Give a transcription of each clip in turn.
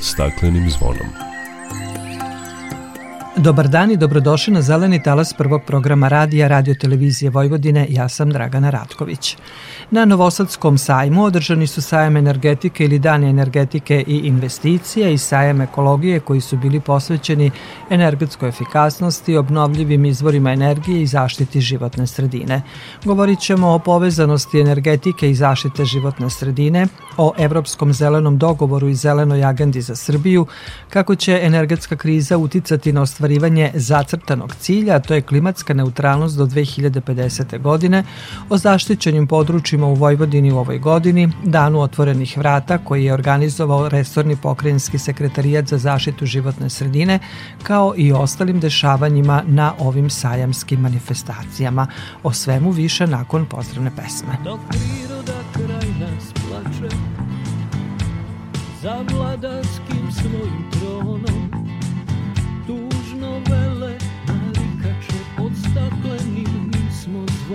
staklenim zvonom. Dobar dan i dobrodošli na Zeleni talas prvog programa radija Radio Televizije Vojvodine. Ja sam Dragana Ratković. Na Novosadskom sajmu održani su sajem energetike ili dani energetike i investicije i sajem ekologije koji su bili posvećeni energetskoj efikasnosti, obnovljivim izvorima energije i zaštiti životne sredine. Govorit ćemo o povezanosti energetike i zaštite životne sredine, o Evropskom zelenom dogovoru i zelenoj agendi za Srbiju, kako će energetska kriza uticati na ostvarivanje zacrtanog cilja, to je klimatska neutralnost do 2050. godine, o zaštićenim područjima u Vojvodini u ovoj godini, danu otvorenih vrata koji je organizovao Resorni pokrajinski sekretarijat za zaštitu životne sredine, kao i ostalim dešavanjima na ovim sajamskim manifestacijama. O svemu više nakon pozdravne pesme. Dok priroda kraj nas plače za vladarskim svojim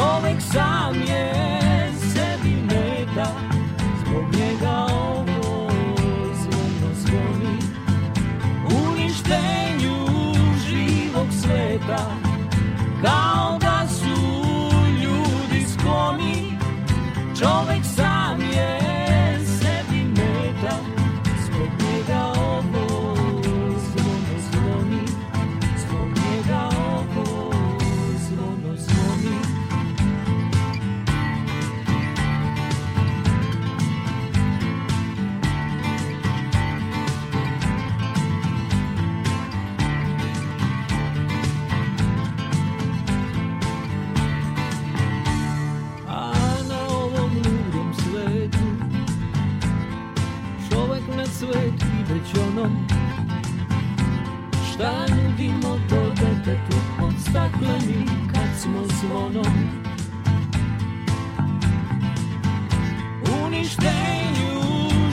čovek sam je Šta nudimo to detetu od stakleni kad smo zvonom uništenju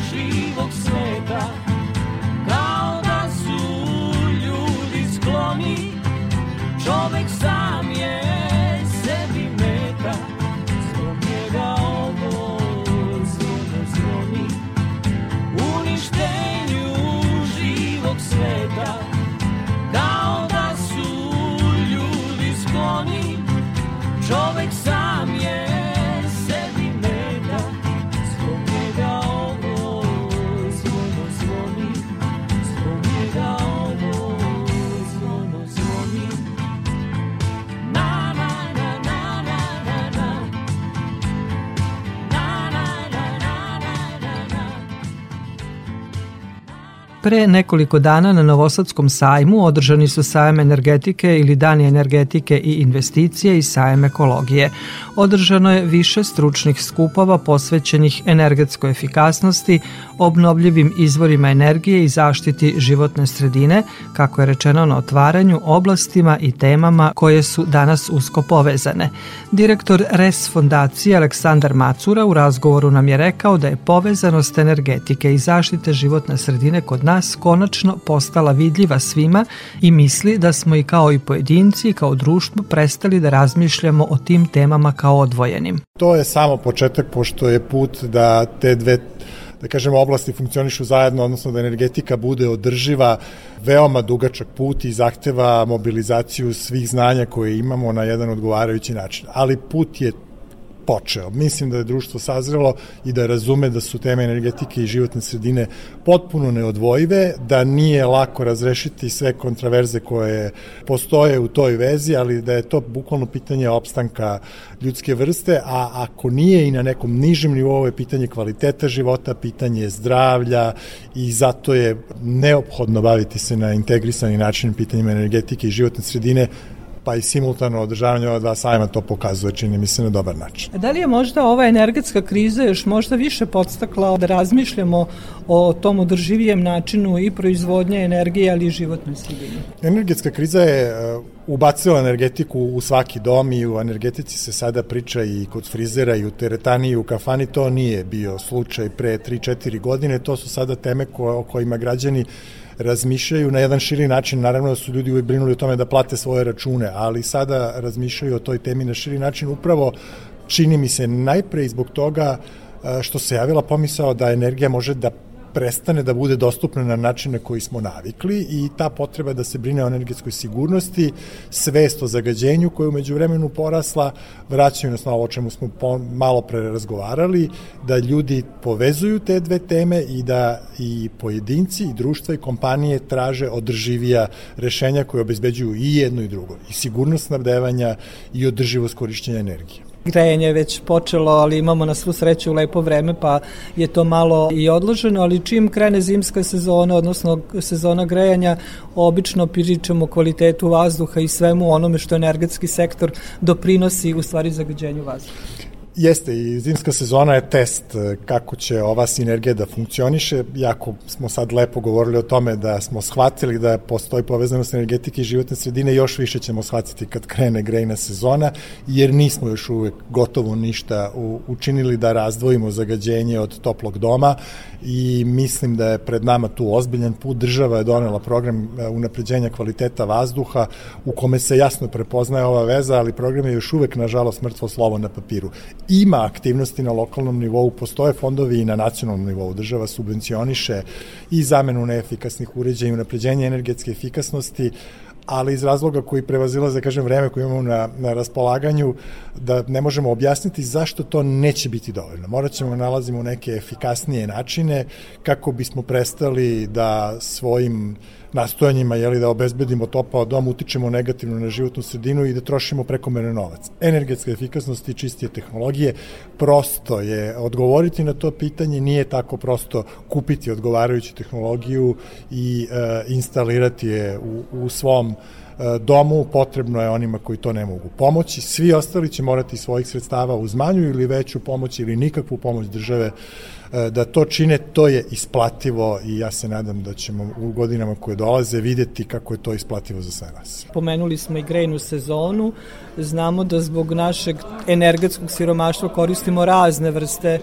živog sveta kao da su ljudi skloni čovek sami Pre nekoliko dana na Novosadskom sajmu održani su sajem energetike ili dani energetike i investicije i sajem ekologije. Održano je više stručnih skupova posvećenih energetskoj efikasnosti, obnovljivim izvorima energije i zaštiti životne sredine, kako je rečeno na otvaranju, oblastima i temama koje su danas usko povezane. Direktor RES fondacije Aleksandar Macura u razgovoru nam je rekao da je povezanost energetike i zaštite životne sredine kod nas konačno postala vidljiva svima i misli da smo i kao i pojedinci, kao društvo prestali da razmišljamo o tim temama kao odvojenim. To je samo početak, pošto je put da te dve da kažemo, oblasti funkcionišu zajedno, odnosno da energetika bude održiva, veoma dugačak put i zahteva mobilizaciju svih znanja koje imamo na jedan odgovarajući način. Ali put je počeo. Mislim da je društvo sazrelo i da razume da su teme energetike i životne sredine potpuno neodvojive, da nije lako razrešiti sve kontraverze koje postoje u toj vezi, ali da je to bukvalno pitanje opstanka ljudske vrste, a ako nije i na nekom nižem nivou je pitanje kvaliteta života, pitanje zdravlja i zato je neophodno baviti se na integrisani način pitanjima energetike i životne sredine pa i simultano održavanje ova dva sajma to pokazuje, čini mi se na dobar način. Da li je možda ova energetska kriza još možda više podstakla da razmišljamo o tom održivijem načinu i proizvodnje energije, ali i životnoj sredini? Energetska kriza je ubacila energetiku u svaki dom i u energetici se sada priča i kod frizera i u teretani i u kafani, to nije bio slučaj pre 3-4 godine, to su sada teme ko, o kojima građani razmišljaju na jedan širi način, naravno da su ljudi uvijek brinuli o tome da plate svoje račune, ali sada razmišljaju o toj temi na širi način, upravo čini mi se najpre zbog toga što se javila pomisao da energija može da prestane da bude dostupna na način na koji smo navikli i ta potreba da se brine o energetskoj sigurnosti, svest o zagađenju koja je umeđu vremenu porasla, vraćaju nas na ovo čemu smo malo pre razgovarali, da ljudi povezuju te dve teme i da i pojedinci, i društva i kompanije traže održivija rešenja koje obezbeđuju i jedno i drugo, i sigurnost snabdevanja i održivost korišćenja energije grejanje već počelo, ali imamo na svu sreću lepo vreme, pa je to malo i odloženo, ali čim krene zimska sezona, odnosno sezona grejanja, obično pričamo kvalitetu vazduha i svemu onome što energetski sektor doprinosi u stvari zagađenju vazduha. Jeste, i zimska sezona je test e, kako će ova sinergija da funkcioniše. Jako smo sad lepo govorili o tome da smo shvatili da postoji povezanost energetike i životne sredine, još više ćemo shvatiti kad krene grejna sezona, jer nismo još uvek gotovo ništa učinili da razdvojimo zagađenje od toplog doma i mislim da je pred nama tu ozbiljan put. Država je donela program e, unapređenja kvaliteta vazduha u kome se jasno prepoznaje ova veza, ali program je još uvek, nažalost, mrtvo slovo na papiru ima aktivnosti na lokalnom nivou, postoje fondovi i na nacionalnom nivou. Država subvencioniše i zamenu neefikasnih uređaja i unapređenje energetske efikasnosti, ali iz razloga koji prevazilaze, kažem, vreme koje imamo na, na raspolaganju, da ne možemo objasniti zašto to neće biti dovoljno. Morat ćemo da nalazimo neke efikasnije načine kako bismo prestali da svojim nastojanjima jeli, da obezbedimo topao dom, utičemo negativno na životnu sredinu i da trošimo prekomerne novac. Energetska efikasnost i čistije tehnologije prosto je odgovoriti na to pitanje, nije tako prosto kupiti odgovarajuću tehnologiju i e, instalirati je u, u svom e, domu, potrebno je onima koji to ne mogu pomoći. Svi ostali će morati svojih sredstava uz manju ili veću pomoć ili nikakvu pomoć države E, da to čine, to je isplativo i ja se nadam da ćemo u godinama koje dolaze videti kako je to isplativo za sve nas. Pomenuli smo i grejnu sezonu, znamo da zbog našeg energetskog siromaštva koristimo razne vrste e,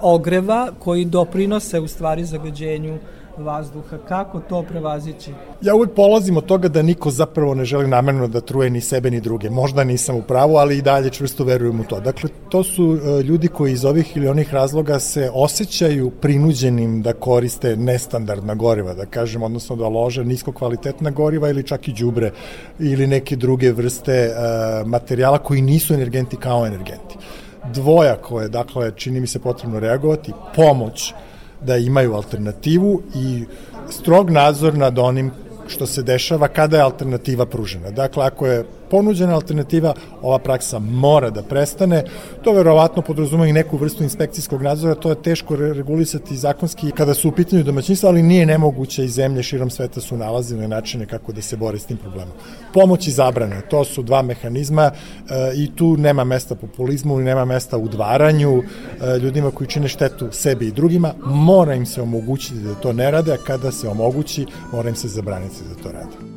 ogreva koji doprinose u stvari zagađenju vazduha. Kako to prevazići? Ja uvek polazim od toga da niko zapravo ne želi namerno da truje ni sebe ni druge. Možda nisam u pravu, ali i dalje čvrsto verujem u to. Dakle, to su e, ljudi koji iz ovih ili onih razloga se osjećaju prinuđenim da koriste nestandardna goriva, da kažem, odnosno da lože nisko kvalitetna goriva ili čak i đubre ili neke druge vrste uh, materijala koji nisu energenti kao energenti. Dvojako je, dakle, čini mi se potrebno reagovati, pomoć da imaju alternativu i strog nadzor nad onim što se dešava kada je alternativa pružena. Dakle, ako je ponuđena alternativa, ova praksa mora da prestane. To verovatno podrazuma i neku vrstu inspekcijskog nadzora, to je teško regulisati zakonski kada su u pitanju domaćinstva, ali nije nemoguće i zemlje širom sveta su nalazile načine kako da se bore s tim problemom. Pomoć i zabrane, to su dva mehanizma e, i tu nema mesta populizmu i nema mesta udvaranju e, ljudima koji čine štetu sebi i drugima, mora im se omogućiti da to ne rade, a kada se omogući, mora im se zabraniti da to rade.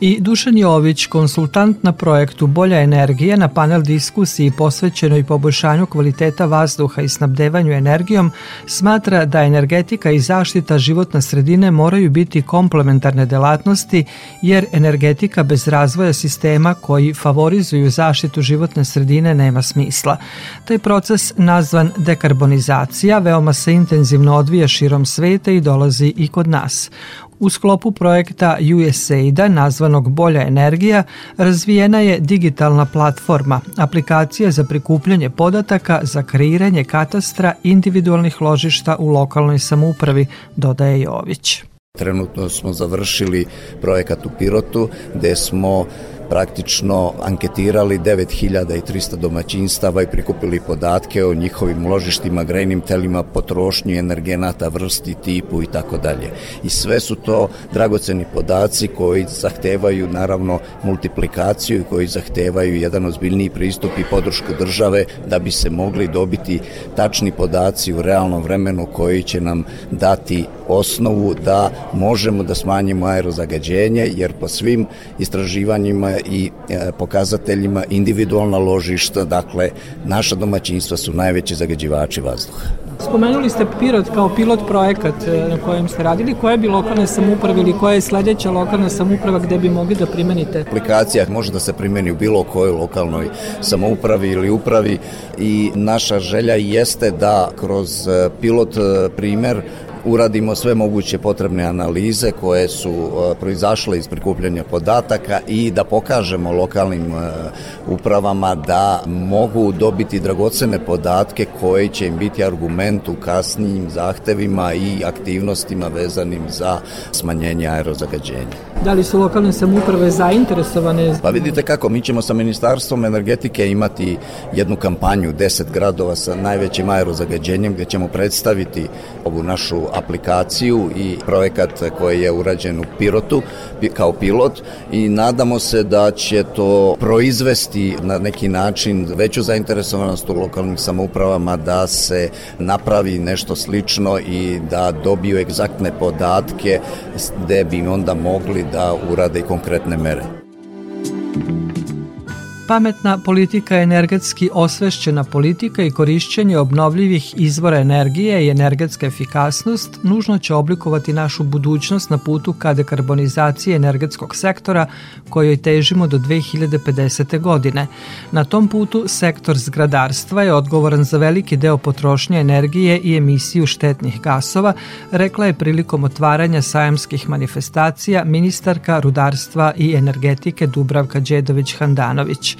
I Dušan Jović, konsultant na projektu Bolja energija na panel diskusiji posvećenoj poboljšanju kvaliteta vazduha i snabdevanju energijom, smatra da energetika i zaštita životne sredine moraju biti komplementarne delatnosti, jer energetika bez razvoja sistema koji favorizuju zaštitu životne sredine nema smisla. Taj proces, nazvan dekarbonizacija, veoma se intenzivno odvija širom sveta i dolazi i kod nas. U sklopu projekta USAID-a nazvanog Bolja energija razvijena je digitalna platforma, aplikacija za prikupljanje podataka za kreiranje katastra individualnih ložišta u lokalnoj samoupravi, dodaje Jović. Trenutno smo završili projekat u Pirotu gde smo praktično anketirali 9300 domaćinstava i prikupili podatke o njihovim ložištima, grejnim telima, potrošnju energenata, vrsti, tipu i tako dalje. I sve su to dragoceni podaci koji zahtevaju naravno multiplikaciju i koji zahtevaju jedan ozbiljniji pristup i podršku države da bi se mogli dobiti tačni podaci u realnom vremenu koji će nam dati osnovu da možemo da smanjimo aerozagađenje jer po svim istraživanjima i e, pokazateljima individualna ložišta, dakle naša domaćinstva su najveći zagađivači vazduha. Spomenuli ste Pirot kao pilot projekat e, na kojem ste radili. Koje bi lokalne samuprave ili koja je sledeća lokalna samuprava gde bi mogli da primenite? Aplikacija može da se primeni u bilo kojoj lokalnoj samoupravi ili upravi i naša želja jeste da kroz e, pilot primer uradimo sve moguće potrebne analize koje su e, proizašle iz prikupljanja podataka i da pokažemo lokalnim e, upravama da mogu dobiti dragocene podatke koji će im biti argument u kasnijim zahtevima i aktivnostima vezanim za smanjenje aerozagađenja. Da li su lokalne samuprave zainteresovane? Pa vidite kako, mi ćemo sa Ministarstvom energetike imati jednu kampanju 10 gradova sa najvećim aerozagađenjem gde ćemo predstaviti ovu našu aplikaciju i projekat koji je urađen u Pirotu kao pilot i nadamo se da će to proizvesti na neki način veću zainteresovanost u lokalnim samoupravama da se napravi nešto slično i da dobiju egzaktne podatke gde bi onda mogli da urade konkretne mere. Pametna politika je energetski osvešćena politika i korišćenje obnovljivih izvora energije i energetska efikasnost nužno će oblikovati našu budućnost na putu ka dekarbonizaciji energetskog sektora kojoj težimo do 2050. godine. Na tom putu sektor zgradarstva je odgovoran za veliki deo potrošnje energije i emisiju štetnih gasova, rekla je prilikom otvaranja sajamskih manifestacija ministarka rudarstva i energetike Dubravka Đedović-Handanović.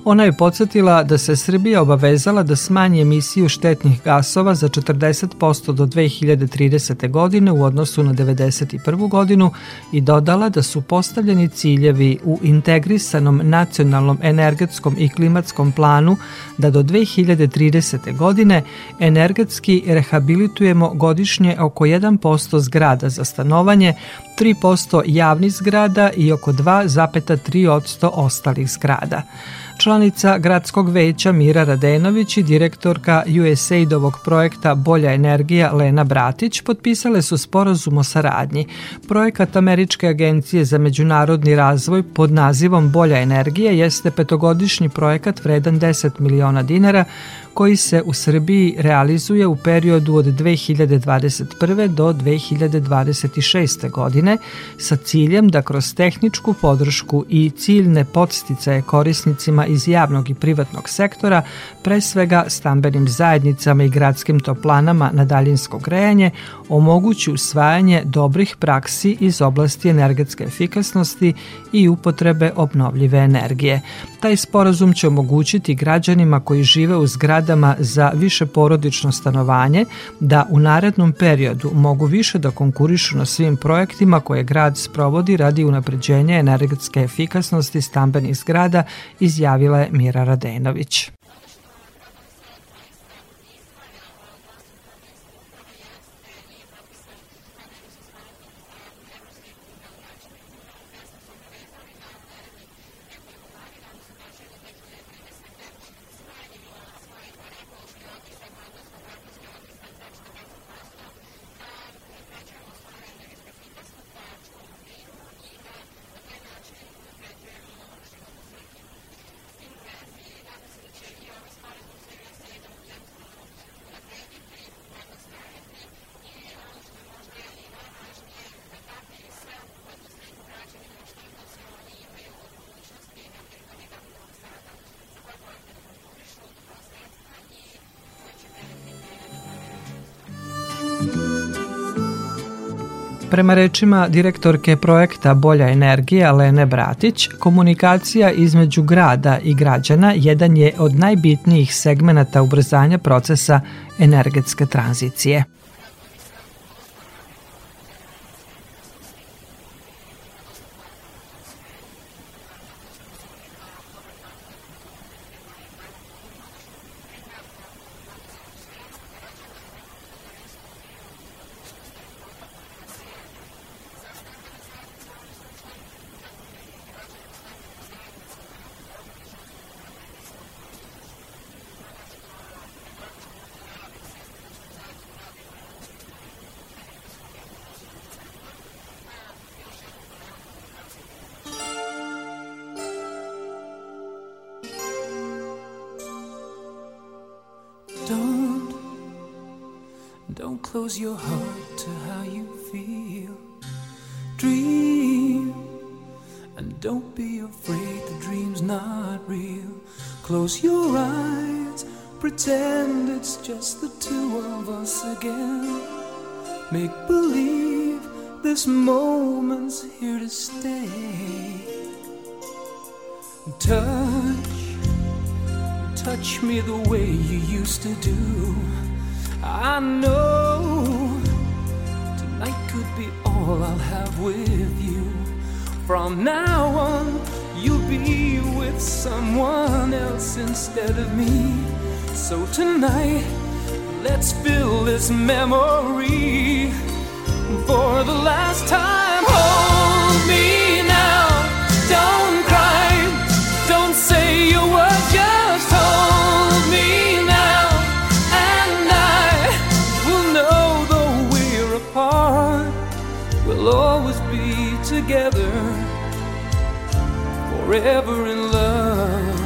Ona je podsjetila da se Srbija obavezala da smanji emisiju štetnih gasova za 40% do 2030. godine u odnosu na 1991. godinu i dodala da su postavljeni ciljevi u integrisanom nacionalnom energetskom i klimatskom planu da do 2030. godine energetski rehabilitujemo godišnje oko 1% zgrada za stanovanje, 3% javnih zgrada i oko 2,3% ostalih zgrada. Članica gradskog veća Mira Radenović i direktorka USAID-ovog projekta Bolja energija Lena Bratić potpisale su sporazum o saradnji. Projekat Američke agencije za međunarodni razvoj pod nazivom Bolja energija jeste petogodišnji projekat vredan 10 miliona dinara koji se u Srbiji realizuje u periodu od 2021. do 2026. godine sa ciljem da kroz tehničku podršku i ciljne podsticaje korisnicima iz javnog i privatnog sektora, pre svega stambenim zajednicama i gradskim toplanama na daljinsko grejanje, omogući usvajanje dobrih praksi iz oblasti energetske efikasnosti i upotrebe obnovljive energije. Taj sporazum će omogućiti građanima koji žive u zgradama za više porodično stanovanje da u narednom periodu mogu više da konkurišu na svim projektima koje grad sprovodi radi unapređenja energetske efikasnosti stambenih zgrada, izjavila je Mira Radenović. Prema rečima direktorke projekta Bolja energija Lene Bratić, komunikacija između grada i građana jedan je od najbitnijih segmenata ubrzanja procesa energetske tranzicije. Together, forever in love.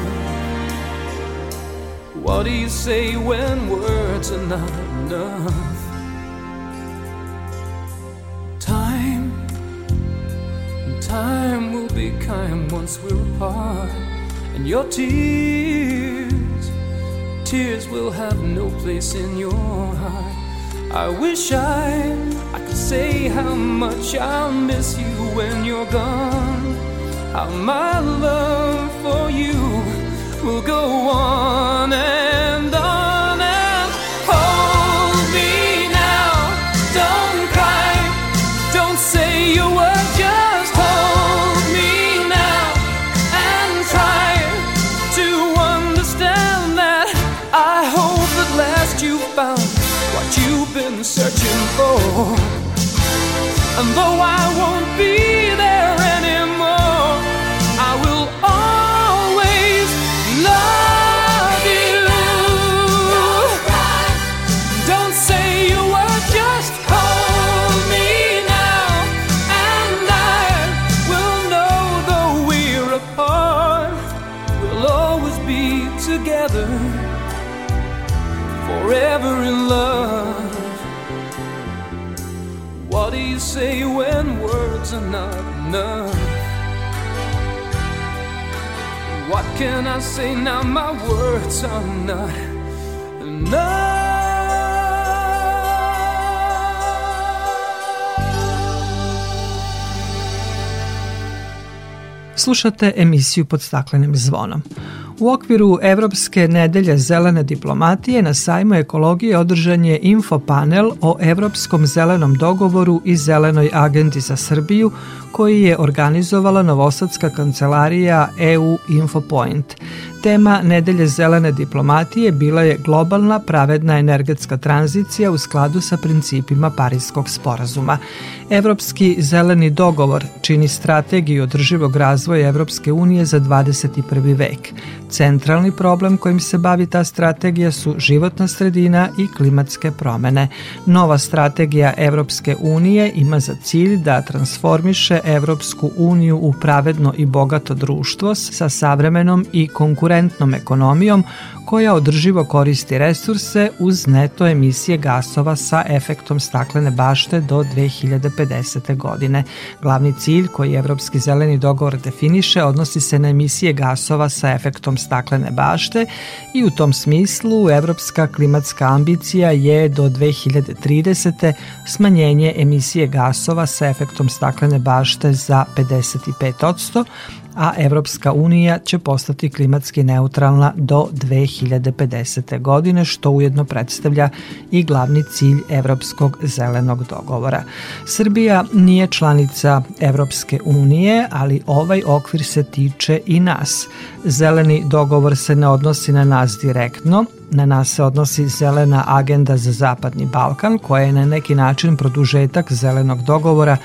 What do you say when words are not enough? Time will be kind once we're apart, and your tears, tears will have no place in your heart. I wish I, I could say how much I'll miss you when you're gone. How my love for you will go on And though I won't be What can I say now? My words are not Slušate emisiju pod staklenim zvonom. U okviru Evropske nedelje zelene diplomatije na sajmu ekologije održan je infopanel o Evropskom zelenom dogovoru i zelenoj agendi za Srbiju koji je organizovala Novosadska kancelarija EU Infopoint. Tema Nedelje zelene diplomatije bila je globalna pravedna energetska tranzicija u skladu sa principima Parijskog sporazuma. Evropski zeleni dogovor čini strategiju održivog razvoja Evropske unije za 21. vek. Centralni problem kojim se bavi ta strategija su životna sredina i klimatske promene. Nova strategija Evropske unije ima za cilj da transformiše Evropsku uniju u pravedno i bogato društvo sa savremenom i konkurentnom ekonomijom koja održivo koristi resurse uz neto emisije gasova sa efektom staklene bašte do 2050. godine. Glavni cilj koji Evropski zeleni dogovor definiše odnosi se na emisije gasova sa efektom staklene bašte i u tom smislu evropska klimatska ambicija je do 2030. smanjenje emisije gasova sa efektom staklene bašte za 55%, a Evropska unija će postati klimatski neutralna do 2050. godine, što ujedno predstavlja i glavni cilj Evropskog zelenog dogovora. Srbija nije članica Evropske unije, ali ovaj okvir se tiče i nas. Zeleni dogovor se ne odnosi na nas direktno, na nas se odnosi zelena agenda za Zapadni Balkan, koja je na neki način produžetak zelenog dogovora,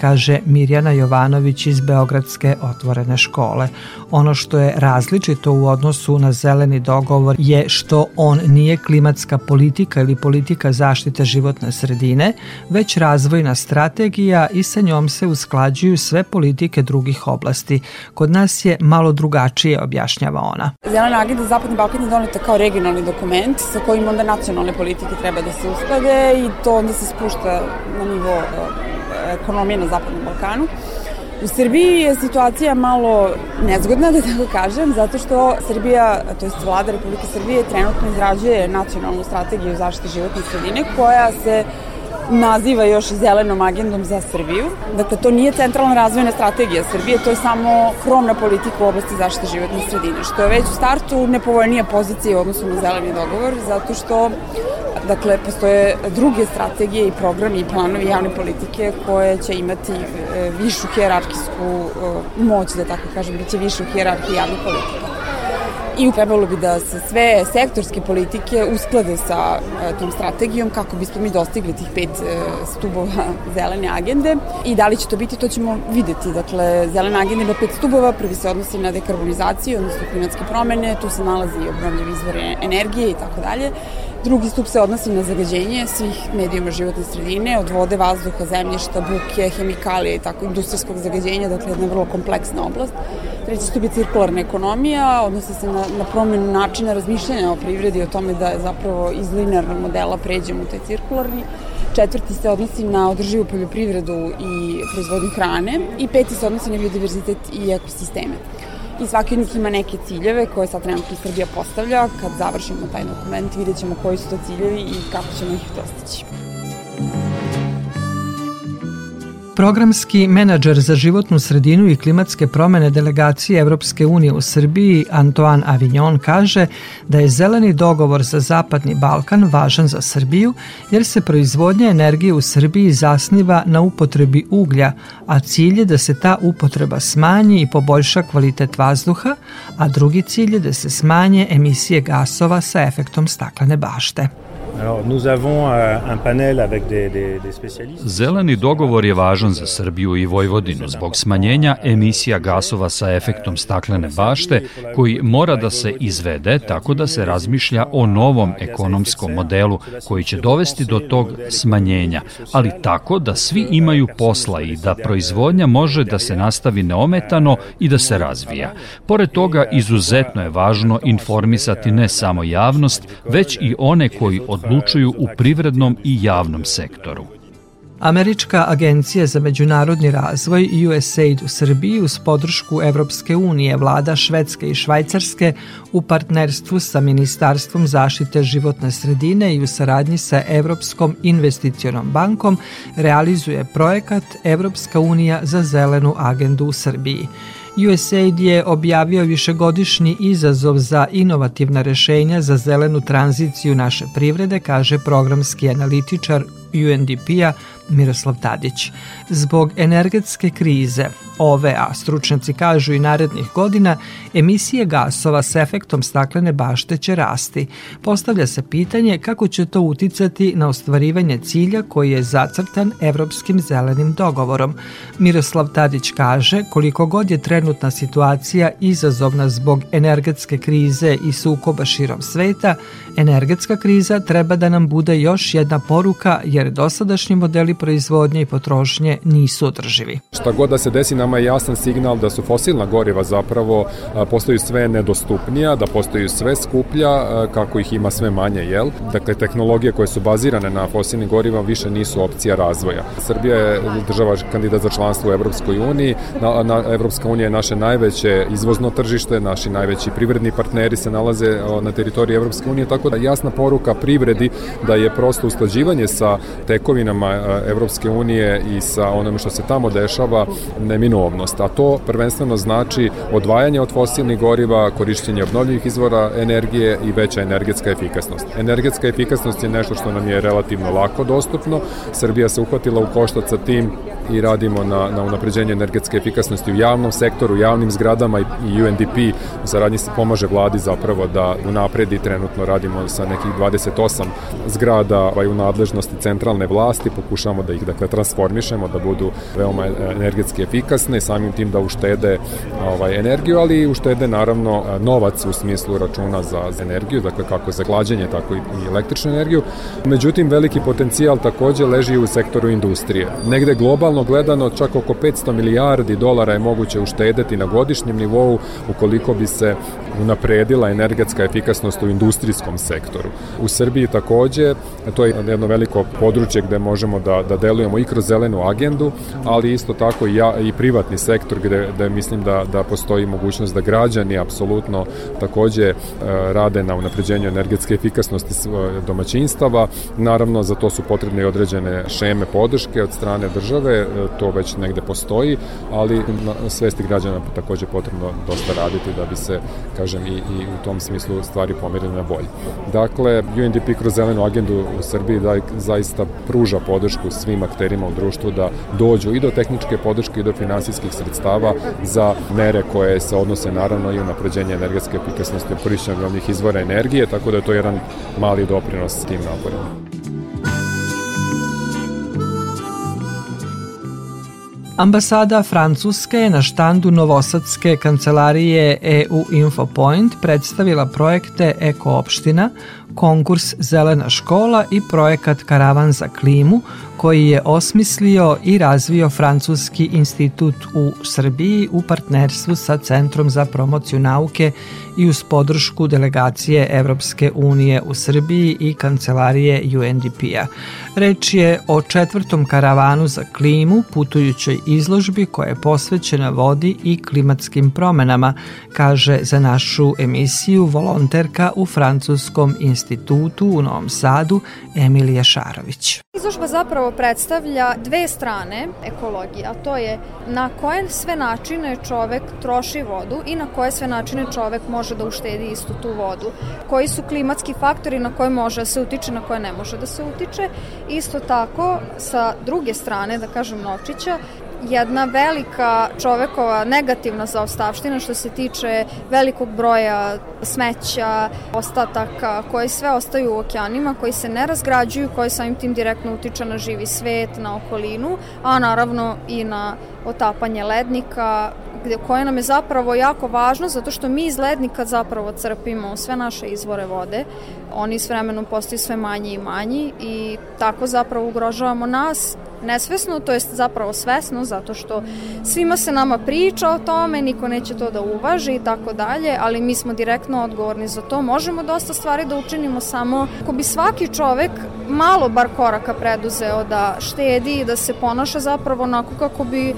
kaže Mirjana Jovanović iz Beogradske otvorene škole. Ono što je različito u odnosu na zeleni dogovor je što on nije klimatska politika ili politika zaštite životne sredine, već razvojna strategija i sa njom se usklađuju sve politike drugih oblasti. Kod nas je malo drugačije, objašnjava ona. Zelena agenda za Zapadni Balkan je doneta kao regionalni dokument sa kojim onda nacionalne politike treba da se usklade i to onda se spušta na nivo e, ekonomije na Zapadnom Balkanu. U Srbiji je situacija malo nezgodna, da tako kažem, zato što Srbija, to je vlada Republike Srbije, trenutno izrađuje nacionalnu strategiju zaštite životne sredine koja se naziva još zelenom agendom za Srbiju. Dakle, to nije centralna razvojna strategija Srbije, to je samo krovna politika u oblasti zaštite životne sredine, što je već u startu nepovoljnija pozicija u odnosu na zeleni dogovor, zato što Dakle, postoje druge strategije i programi i planovi javne politike koje će imati e, višu hjerarkijsku e, moć, da tako kažem, da će višu hjerarhiju javne politike i trebalo bi da se sve sektorske politike usklade sa e, tom strategijom kako bismo mi dostigli tih pet e, stubova zelene agende i da li će to biti, to ćemo videti. Dakle, zelena agenda ima pet stubova, prvi se odnosi na dekarbonizaciju, odnosno klimatske promene, tu se nalazi i obnovljivi izvore energije i tako dalje. Drugi stup se odnosi na zagađenje svih medijuma životne sredine, od vode, vazduha, zemljišta, buke, hemikalije i tako industrijskog zagađenja, dakle jedna vrlo kompleksna oblast. Treći stup je cirkularna ekonomija, odnosi se na, na promjenu načina razmišljanja o privredi, o tome da zapravo iz linearnog modela pređemo u taj cirkularni. Četvrti se odnosi na održivu poljoprivredu i proizvodnju hrane i peti se odnosi na biodiverzitet i ekosisteme. I svaki od njih ima neke ciljeve koje sad trenutno Srbija postavlja. Kad završimo taj dokument vidjet ćemo koji su to ciljevi i kako ćemo ih dostići. Programski menadžer za životnu sredinu i klimatske promene delegacije Evropske unije u Srbiji Antoine Avignon kaže da je zeleni dogovor za Zapadni Balkan važan za Srbiju jer se proizvodnja energije u Srbiji zasniva na upotrebi uglja, a cilj je da se ta upotreba smanji i poboljša kvalitet vazduha, a drugi cilj je da se smanje emisije gasova sa efektom staklene bašte. Zeleni dogovor je važan za Srbiju i Vojvodinu zbog smanjenja emisija gasova sa efektom staklene bašte koji mora da se izvede tako da se razmišlja o novom ekonomskom modelu koji će dovesti do tog smanjenja, ali tako da svi imaju posla i da proizvodnja može da se nastavi neometano i da se razvija. Pored toga, izuzetno je važno informisati ne samo javnost, već i one koji od odlučuju u privrednom i javnom sektoru. Američka agencija za međunarodni razvoj USAID u Srbiji uz podršku Evropske unije, vlada Švedske i Švajcarske u partnerstvu sa Ministarstvom zaštite životne sredine i u saradnji sa Evropskom investicionom bankom realizuje projekat Evropska unija za zelenu agendu u Srbiji. USAID je objavio višegodišnji izazov za inovativna rešenja za zelenu tranziciju naše privrede, kaže programski analitičar UNDP-a Miroslav Tadić. Zbog energetske krize, ove, a stručnjaci kažu i narednih godina, emisije gasova s efektom staklene bašte će rasti. Postavlja se pitanje kako će to uticati na ostvarivanje cilja koji je zacrtan Evropskim zelenim dogovorom. Miroslav Tadić kaže koliko god je trenutna situacija izazovna zbog energetske krize i sukoba širom sveta, energetska kriza treba da nam bude još jedna poruka jer dosadašnji modeli proizvodnje i potrošnje nisu održivi. Šta god da se desi, nama je jasan signal da su fosilna goriva zapravo postaju sve nedostupnija, da postaju sve skuplja, kako ih ima sve manje, jel? Dakle, tehnologije koje su bazirane na fosilnim gorivama više nisu opcija razvoja. Srbija je država kandidat za članstvo u Evropskoj uniji, na, na, Evropska unija je naše najveće izvozno tržište, naši najveći privredni partneri se nalaze na teritoriji Evropske unije, tako da jasna poruka privredi da je prosto usklađivanje sa tekovinama Evropske unije i sa onome što se tamo dešava neminovnost, a to prvenstveno znači odvajanje od fosilnih goriva, korišćenje obnovljivih izvora energije i veća energetska efikasnost. Energetska efikasnost je nešto što nam je relativno lako dostupno. Srbija se uhvatila u koštac sa tim i radimo na, na unapređenju energetske efikasnosti u javnom sektoru, javnim zgradama i UNDP u saradnji pomaže vladi zapravo da unapredi trenutno radimo sa nekih 28 zgrada ovaj, u nadležnosti centralne vlasti, pokušamo da ih dakle transformišemo, da budu veoma energetski efikasne, samim tim da uštede ovaj, energiju, ali i uštede naravno novac u smislu računa za, za energiju, dakle kako za glađenje, tako i, i električnu energiju. Međutim, veliki potencijal takođe leži u sektoru industrije. Negde globalno Realno gledano čak oko 500 milijardi dolara je moguće uštedeti na godišnjem nivou ukoliko bi se unapredila energetska efikasnost u industrijskom sektoru. U Srbiji takođe, to je jedno veliko područje gde možemo da, da delujemo i kroz zelenu agendu, ali isto tako i, ja, i privatni sektor gde, gde mislim da, da postoji mogućnost da građani apsolutno takođe e, rade na unapređenju energetske efikasnosti domaćinstava. Naravno, za to su potrebne i određene šeme podrške od strane države, e, to već negde postoji, ali na svesti građana takođe potrebno dosta raditi da bi se, kažem, i, i u tom smislu stvari pomerile na bolje. Dakle, UNDP kroz zelenu agendu u Srbiji da, zaista pruža podršku svim akterima u društvu da dođu i do tehničke podrške i do finansijskih sredstava za mere koje se odnose naravno i u napređenje energetske efikasnosti u korišćenju obnovljivih izvora energije, tako da je to jedan mali doprinos tim naporima. Ambasada Francuske na štandu Novosadske kancelarije EU Infopoint predstavila projekte Eko opština, konkurs Zelena škola i projekat Karavan za klimu koji je osmislio i razvio Francuski institut u Srbiji u partnerstvu sa Centrom za promociju nauke i uz podršku delegacije Evropske unije u Srbiji i kancelarije UNDP-a. Reč je o četvrtom karavanu za klimu, putujućoj izložbi koja je posvećena vodi i klimatskim promenama, kaže za našu emisiju volonterka u Francuskom institutu u Novom Sadu Emilija Šarović. Izložba zapravo predstavlja dve strane ekologije, a to je na koje sve načine čovek troši vodu i na koje sve načine čovek može da uštedi istu tu vodu. Koji su klimatski faktori na koje može da se utiče, na koje ne može da se utiče. Isto tako, sa druge strane, da kažem novčića, jedna velika čovekova negativna zaostavština što se tiče velikog broja smeća, ostataka koji sve ostaju u okeanima, koji se ne razgrađuju, koji samim tim direktno utiče na živi svet, na okolinu, a naravno i na otapanje lednika, koje nam je zapravo jako važno zato što mi iz lednika zapravo crpimo sve naše izvore vode. Oni s vremenom postaju sve manji i manji i tako zapravo ugrožavamo nas nesvesno, to jest zapravo svesno, zato što svima se nama priča o tome, niko neće to da uvaži i tako dalje, ali mi smo direktno odgovorni za to. Možemo dosta stvari da učinimo samo ako bi svaki čovek malo bar koraka preduzeo da štedi i da se ponaša zapravo onako kako bi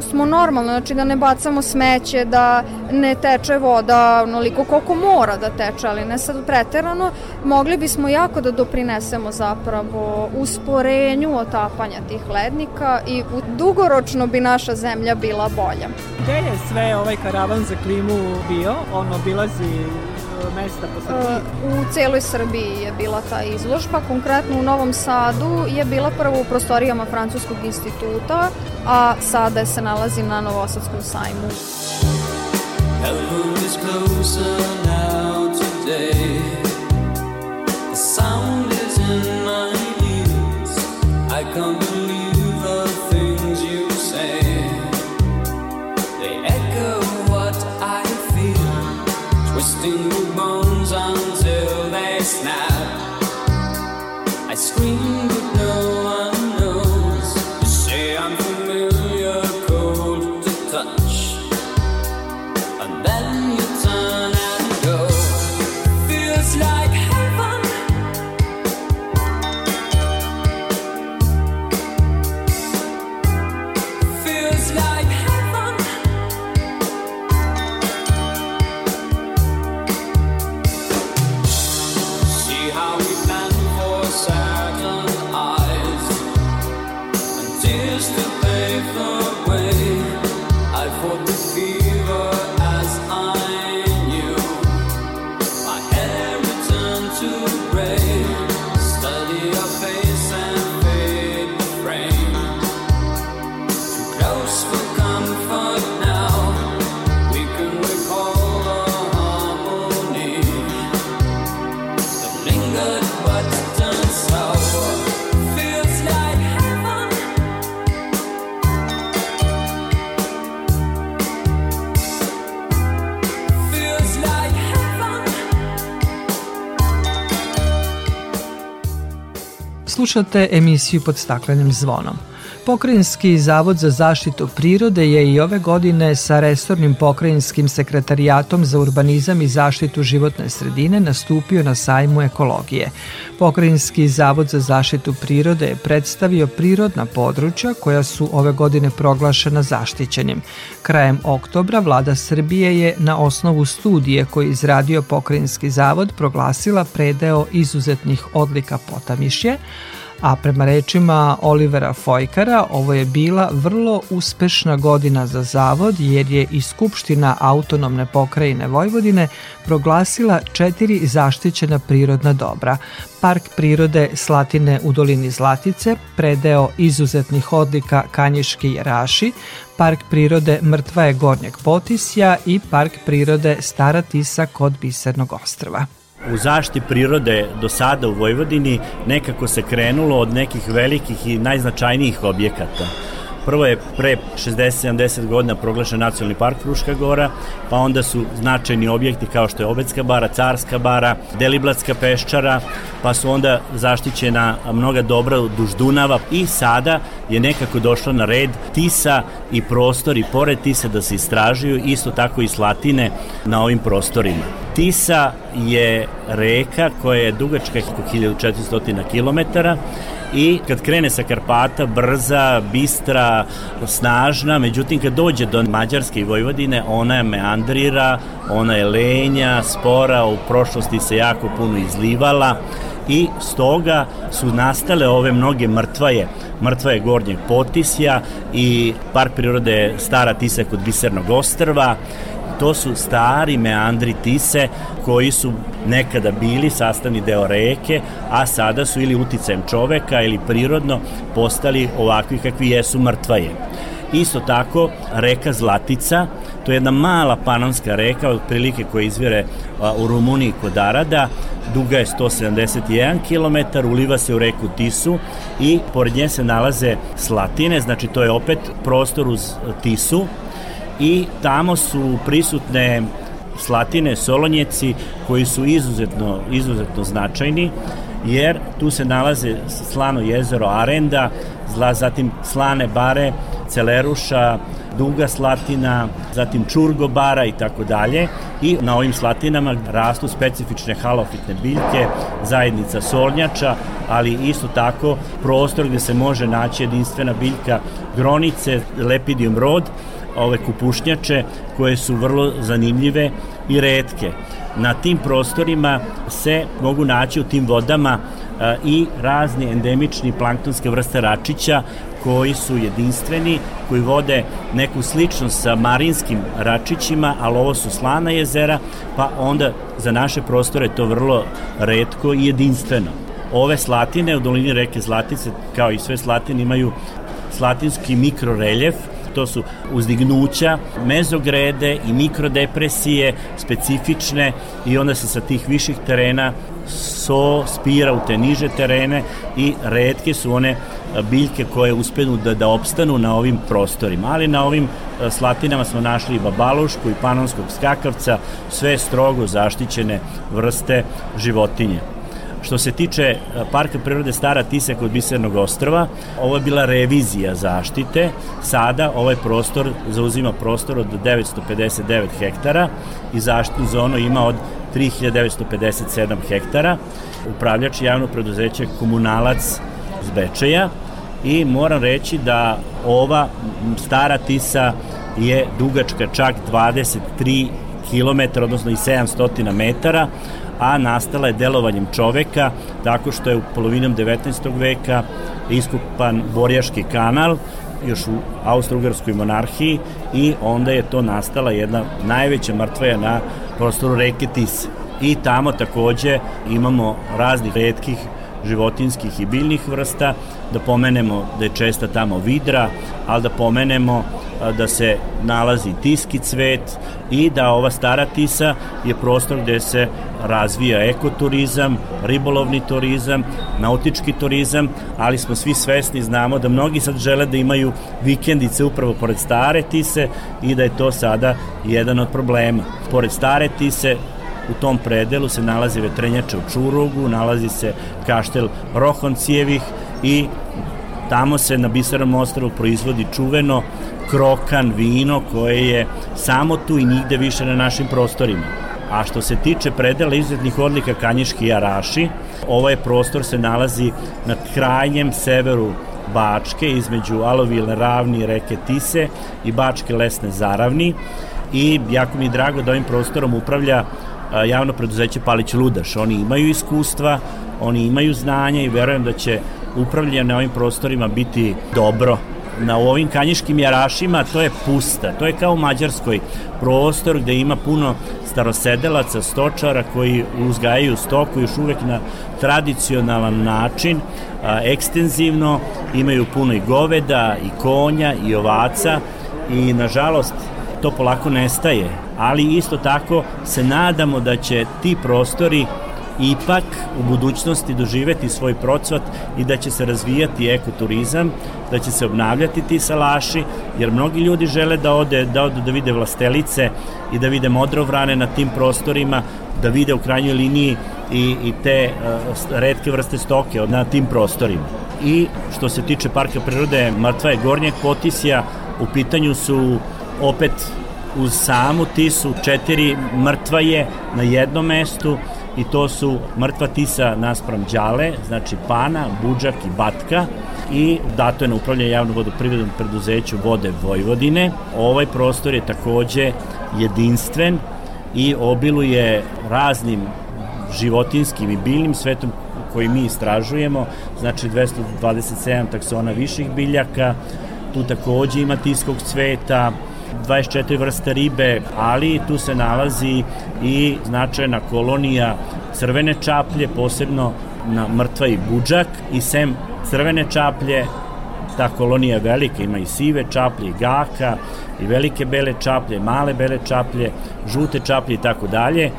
smo normalno, znači da ne bacamo smeće, da ne teče voda onoliko koliko mora da teče, ali ne sad preterano, mogli bismo jako da doprinesemo zapravo usporenju otapanja tih lednika i dugoročno bi naša zemlja bila bolja. Gde je sve ovaj karavan za klimu bio? On obilazi mesta po Srbiji? U celoj Srbiji je bila ta izložba, konkretno u Novom Sadu je bila prvo u prostorijama Francuskog instituta, a sada se nalazi na Novosadskom sajmu. Heaven is closer now today The sound is in my ears I can't believe the things you say They echo what I feel Twisting Slušate emisiju pod staklenim zvonom. Pokrajinski zavod za zaštitu prirode je i ove godine sa resornim pokrajinskim sekretarijatom za urbanizam i zaštitu životne sredine nastupio na sajmu ekologije. Pokrajinski zavod za zaštitu prirode je predstavio prirodna područja koja su ove godine proglašena zaštićenim. Krajem oktobra vlada Srbije je na osnovu studije koji izradio Pokrajinski zavod proglasila predeo izuzetnih odlika Potamišje, a prema rečima Olivera Fojkara ovo je bila vrlo uspešna godina za zavod jer je i Skupština autonomne pokrajine Vojvodine proglasila četiri zaštićena prirodna dobra. Park prirode Slatine u dolini Zlatice, predeo izuzetnih odlika Kanjiški jeraši, Park prirode Mrtva je Gornjeg Potisja i Park prirode Stara Tisa kod Bisernog ostrva u zaštiti prirode do sada u Vojvodini nekako se krenulo od nekih velikih i najznačajnijih objekata. Prvo je pre 60-70 godina proglašen nacionalni park Fruška gora, pa onda su značajni objekti kao što je Obetska bara, Carska bara, Deliblatska peščara, pa su onda zaštićena mnoga dobra duž Dunava i sada je nekako došlo na red Tisa i prostori pored Tisa da se istražuju, isto tako i Slatine na ovim prostorima. Tisa je reka koja je dugačka 1400 km i kad krene sa Karpata, brza, bistra, snažna, međutim kad dođe do Mađarske i Vojvodine, ona je meandrira, ona je lenja, spora, u prošlosti se jako puno izlivala i stoga su nastale ove mnoge mrtvaje, mrtvaje Gornjeg Potisja i park prirode Stara Tisa kod Bisernog ostrva To su stari meandri Tise koji su nekada bili sastavni deo reke, a sada su ili uticajem čoveka ili prirodno postali ovakvi kakvi jesu mrtvaje. Isto tako, reka Zlatica, to je jedna mala panonska reka, otprilike koja izvire u Rumuniji kod Arada, duga je 171 km, uliva se u reku Tisu i pored nje se nalaze Slatine, znači to je opet prostor uz Tisu, i tamo su prisutne Slatine, Solonjeci koji su izuzetno, izuzetno značajni jer tu se nalaze slano jezero Arenda, zatim slane bare, Celeruša, Duga Slatina, zatim Čurgo bara i tako dalje. I na ovim slatinama rastu specifične halofitne biljke, zajednica solnjača, ali isto tako prostor gde se može naći jedinstvena biljka gronice, lepidium rod, ove kupušnjače koje su vrlo zanimljive i redke. Na tim prostorima se mogu naći u tim vodama i razni endemični planktonske vrste račića koji su jedinstveni, koji vode neku sličnost sa marinskim račićima, ali ovo su slana jezera, pa onda za naše prostore to vrlo redko i jedinstveno. Ove slatine u dolini reke Zlatice, kao i sve slatine, imaju slatinski mikroreljef, to su uzdignuća, mezogrede i mikrodepresije specifične i onda se sa tih viših terena so spira u te niže terene i redke su one biljke koje uspenu da, da opstanu na ovim prostorima. Ali na ovim slatinama smo našli i babalušku i panonskog skakavca, sve strogo zaštićene vrste životinje. Što se tiče e, Parka prirode Stara Tisa kod Bisernog ostrava, ovo je bila revizija zaštite. Sada ovaj prostor zauzima prostor od 959 hektara i zaštitnu zonu ima od 3957 hektara. Upravljač javno preduzeće Komunalac iz Bečeja i moram reći da ova Stara Tisa je dugačka čak 23 km, odnosno i 700 metara, a nastala je delovanjem čoveka tako što je u polovinom 19. veka iskupan Borjaški kanal još u Austro-Ugarskoj monarhiji i onda je to nastala jedna najveća mrtvaja na prostoru reke Tise. I tamo takođe imamo raznih redkih životinskih i biljnih vrsta, da pomenemo da je česta tamo vidra, ali da pomenemo da se nalazi tiski cvet i da ova stara tisa je prostor gde se razvija ekoturizam, ribolovni turizam, nautički turizam, ali smo svi svesni, znamo da mnogi sad žele da imaju vikendice upravo pored stare tise i da je to sada jedan od problema. Pored stare tise U tom predelu se nalazi vetrenjača u Čurugu, nalazi se kaštel Rohoncijevih i Tamo se na Bisarom ostravu proizvodi čuveno krokan vino koje je samo tu i nigde više na našim prostorima. A što se tiče predela izuzetnih odlika Kanjiški Jaraši, ovaj prostor se nalazi na krajnjem severu Bačke, između Alovile ravni reke Tise i Bačke lesne zaravni i jako mi je drago da ovim prostorom upravlja javno preduzeće Palić Ludaš. Oni imaju iskustva, oni imaju znanje i verujem da će upravljanje ovim prostorima biti dobro na ovim kanjiškim jarašima to je pusta, to je kao u Mađarskoj prostor gde ima puno starosedelaca, stočara koji uzgajaju stoku još uvek na tradicionalan način, a, ekstenzivno, imaju puno i goveda, i konja, i ovaca i nažalost to polako nestaje, ali isto tako se nadamo da će ti prostori ipak u budućnosti doživeti svoj procvat i da će se razvijati ekoturizam, da će se obnavljati ti salaši, jer mnogi ljudi žele da ode, da ode da vide vlastelice i da vide modrovrane na tim prostorima, da vide u krajnjoj liniji i, i te uh, redke vrste stoke na tim prostorima. I što se tiče parka prirode Mrtva je Gornjeg Potisja, u pitanju su opet uz samu Tisu četiri mrtvaje na jednom mestu i to su mrtva tisa naspram Đale, znači Pana, Buđak i Batka. I dato je na upravljanje javnom vodoprivrednom preduzeću Vode Vojvodine. Ovaj prostor je takođe jedinstven i obiluje raznim životinskim i biljnim svetom koji mi istražujemo, znači 227 taksona viših biljaka, tu takođe ima tiskog cveta, 24 vrste ribe, ali tu se nalazi i značajna kolonija crvene čaplje, posebno na mrtva i buđak. I sem crvene čaplje ta kolonija velika, ima i sive čaplje, i gaka, i velike bele čaplje, male bele čaplje, žute čaplje i tako dalje.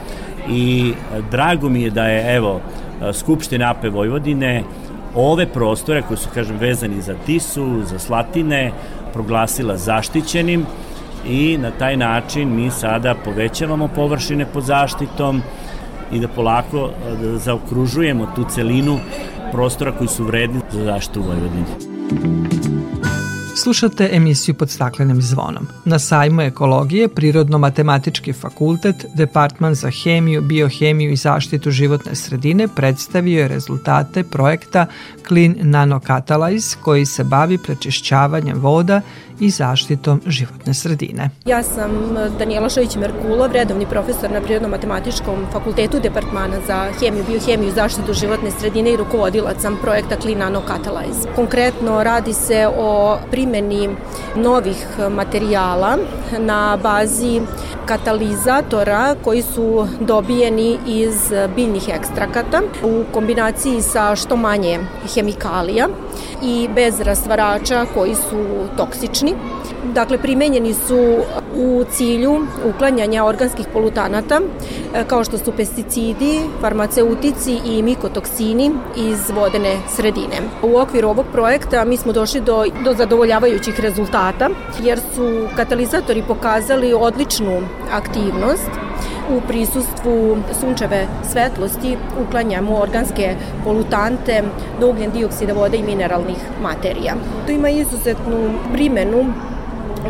I e, drago mi je da je, evo, e, Skupština AP Vojvodine ove prostore koji su, kažem, vezani za Tisu, za Slatine, proglasila zaštićenim i na taj način mi sada povećavamo površine pod zaštitom i da polako da zaokružujemo tu celinu prostora koji su vredni za zaštitu Vojvodine. Slušate emisiju pod staklenim zvonom. Na sajmu ekologije Prirodno-matematički fakultet, Departman za hemiju, biohemiju i zaštitu životne sredine predstavio je rezultate projekta Clean Nano Catalyze koji se bavi prečišćavanjem voda i zaštitom životne sredine. Ja sam Danijela Šović-Merkulov, redovni profesor na Prirodno-matematičkom fakultetu Departmana za hemiju, biohemiju i zaštitu životne sredine i rukovodilac sam projekta Clean Nano Catalyze. Konkretno radi se o primjeni novih materijala na bazi katalizatora koji su dobijeni iz biljnih ekstrakata u kombinaciji sa što manje hemikalija i bez rastvarača koji su toksični. Dakle, primenjeni su u cilju uklanjanja organskih polutanata e, kao što su pesticidi, farmaceutici i mikotoksini iz vodene sredine. U okviru ovog projekta mi smo došli do, do zadovoljavajućih rezultata jer su katalizatori pokazali odličnu aktivnost u prisustvu sunčeve svetlosti uklanjamo organske polutante do ugljen dioksida vode i mineralnih materija. To ima izuzetnu primenu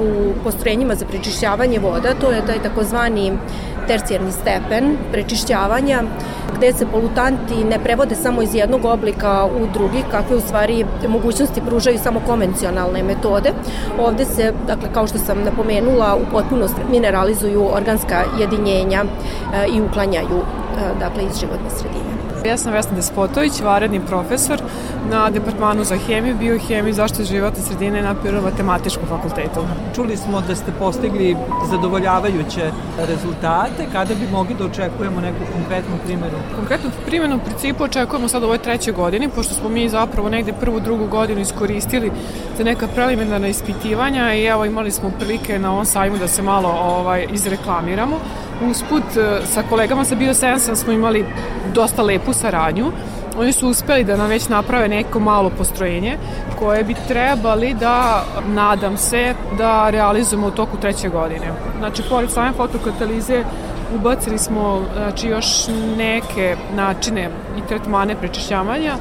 u postrojenjima za prečišćavanje voda, to je taj takozvani tercijarni stepen prečišćavanja gde se polutanti ne prevode samo iz jednog oblika u drugi, kakve u stvari mogućnosti pružaju samo konvencionalne metode. Ovde se, dakle, kao što sam napomenula, u potpunost mineralizuju organska jedinjenja e, i uklanjaju e, dakle, iz životne sredine. Ja sam Vesna Despotović, varedni profesor na Departmanu za hemiju, biohemiju i zaštitu životne sredine na Matematičkom fakultetu. Čuli smo da ste postigli zadovoljavajuće rezultate. Kada bi mogli da očekujemo neku konkretnu primjenu? Konkretnu primjenu u principu očekujemo sad u ovoj trećoj godini, pošto smo mi zapravo negde prvu, drugu godinu iskoristili za neka preliminarna ispitivanja i evo imali smo prilike na ovom sajmu da se malo ovaj, izreklamiramo. Usput e, sa kolegama sa Biosensa smo imali dosta lepu saradnju. Oni su uspeli da nam već naprave neko malo postrojenje koje bi trebali da, nadam se, da realizujemo u toku treće godine. Znači, pored same fotokatalize ubacili smo znači, još neke načine i tretmane prečišćavanja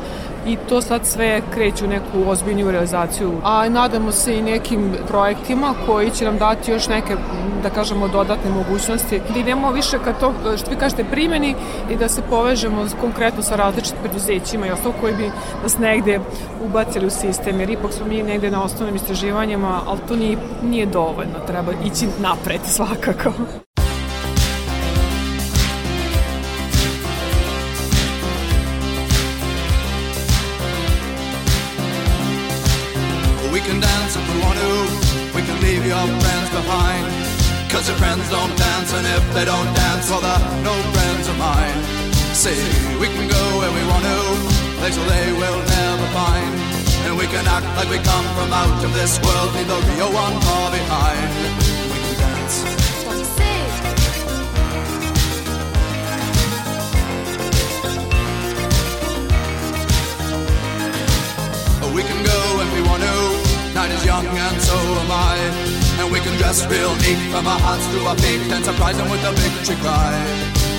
i to sad sve kreće u neku ozbiljniju realizaciju. A nadamo se i nekim projektima koji će nam dati još neke, da kažemo, dodatne mogućnosti. Da idemo više ka to, što vi kažete, primjeni i da se povežemo konkretno sa različitim preduzećima i ostalo koji bi nas negde ubacili u sistem, jer ipak smo mi negde na osnovnim istraživanjima, ali to nije, nije dovoljno, treba ići napred svakako. Cause your friends don't dance, and if they don't dance, well, they're no friends of mine. See, we can go where we want to, places they will never find. And we can act like we come from out of this world, leave the real one far behind. We can dance. We can go if we want to. Night is young and so am I. And we can dress real neat from our hearts to our feet and surprise them with a victory cry.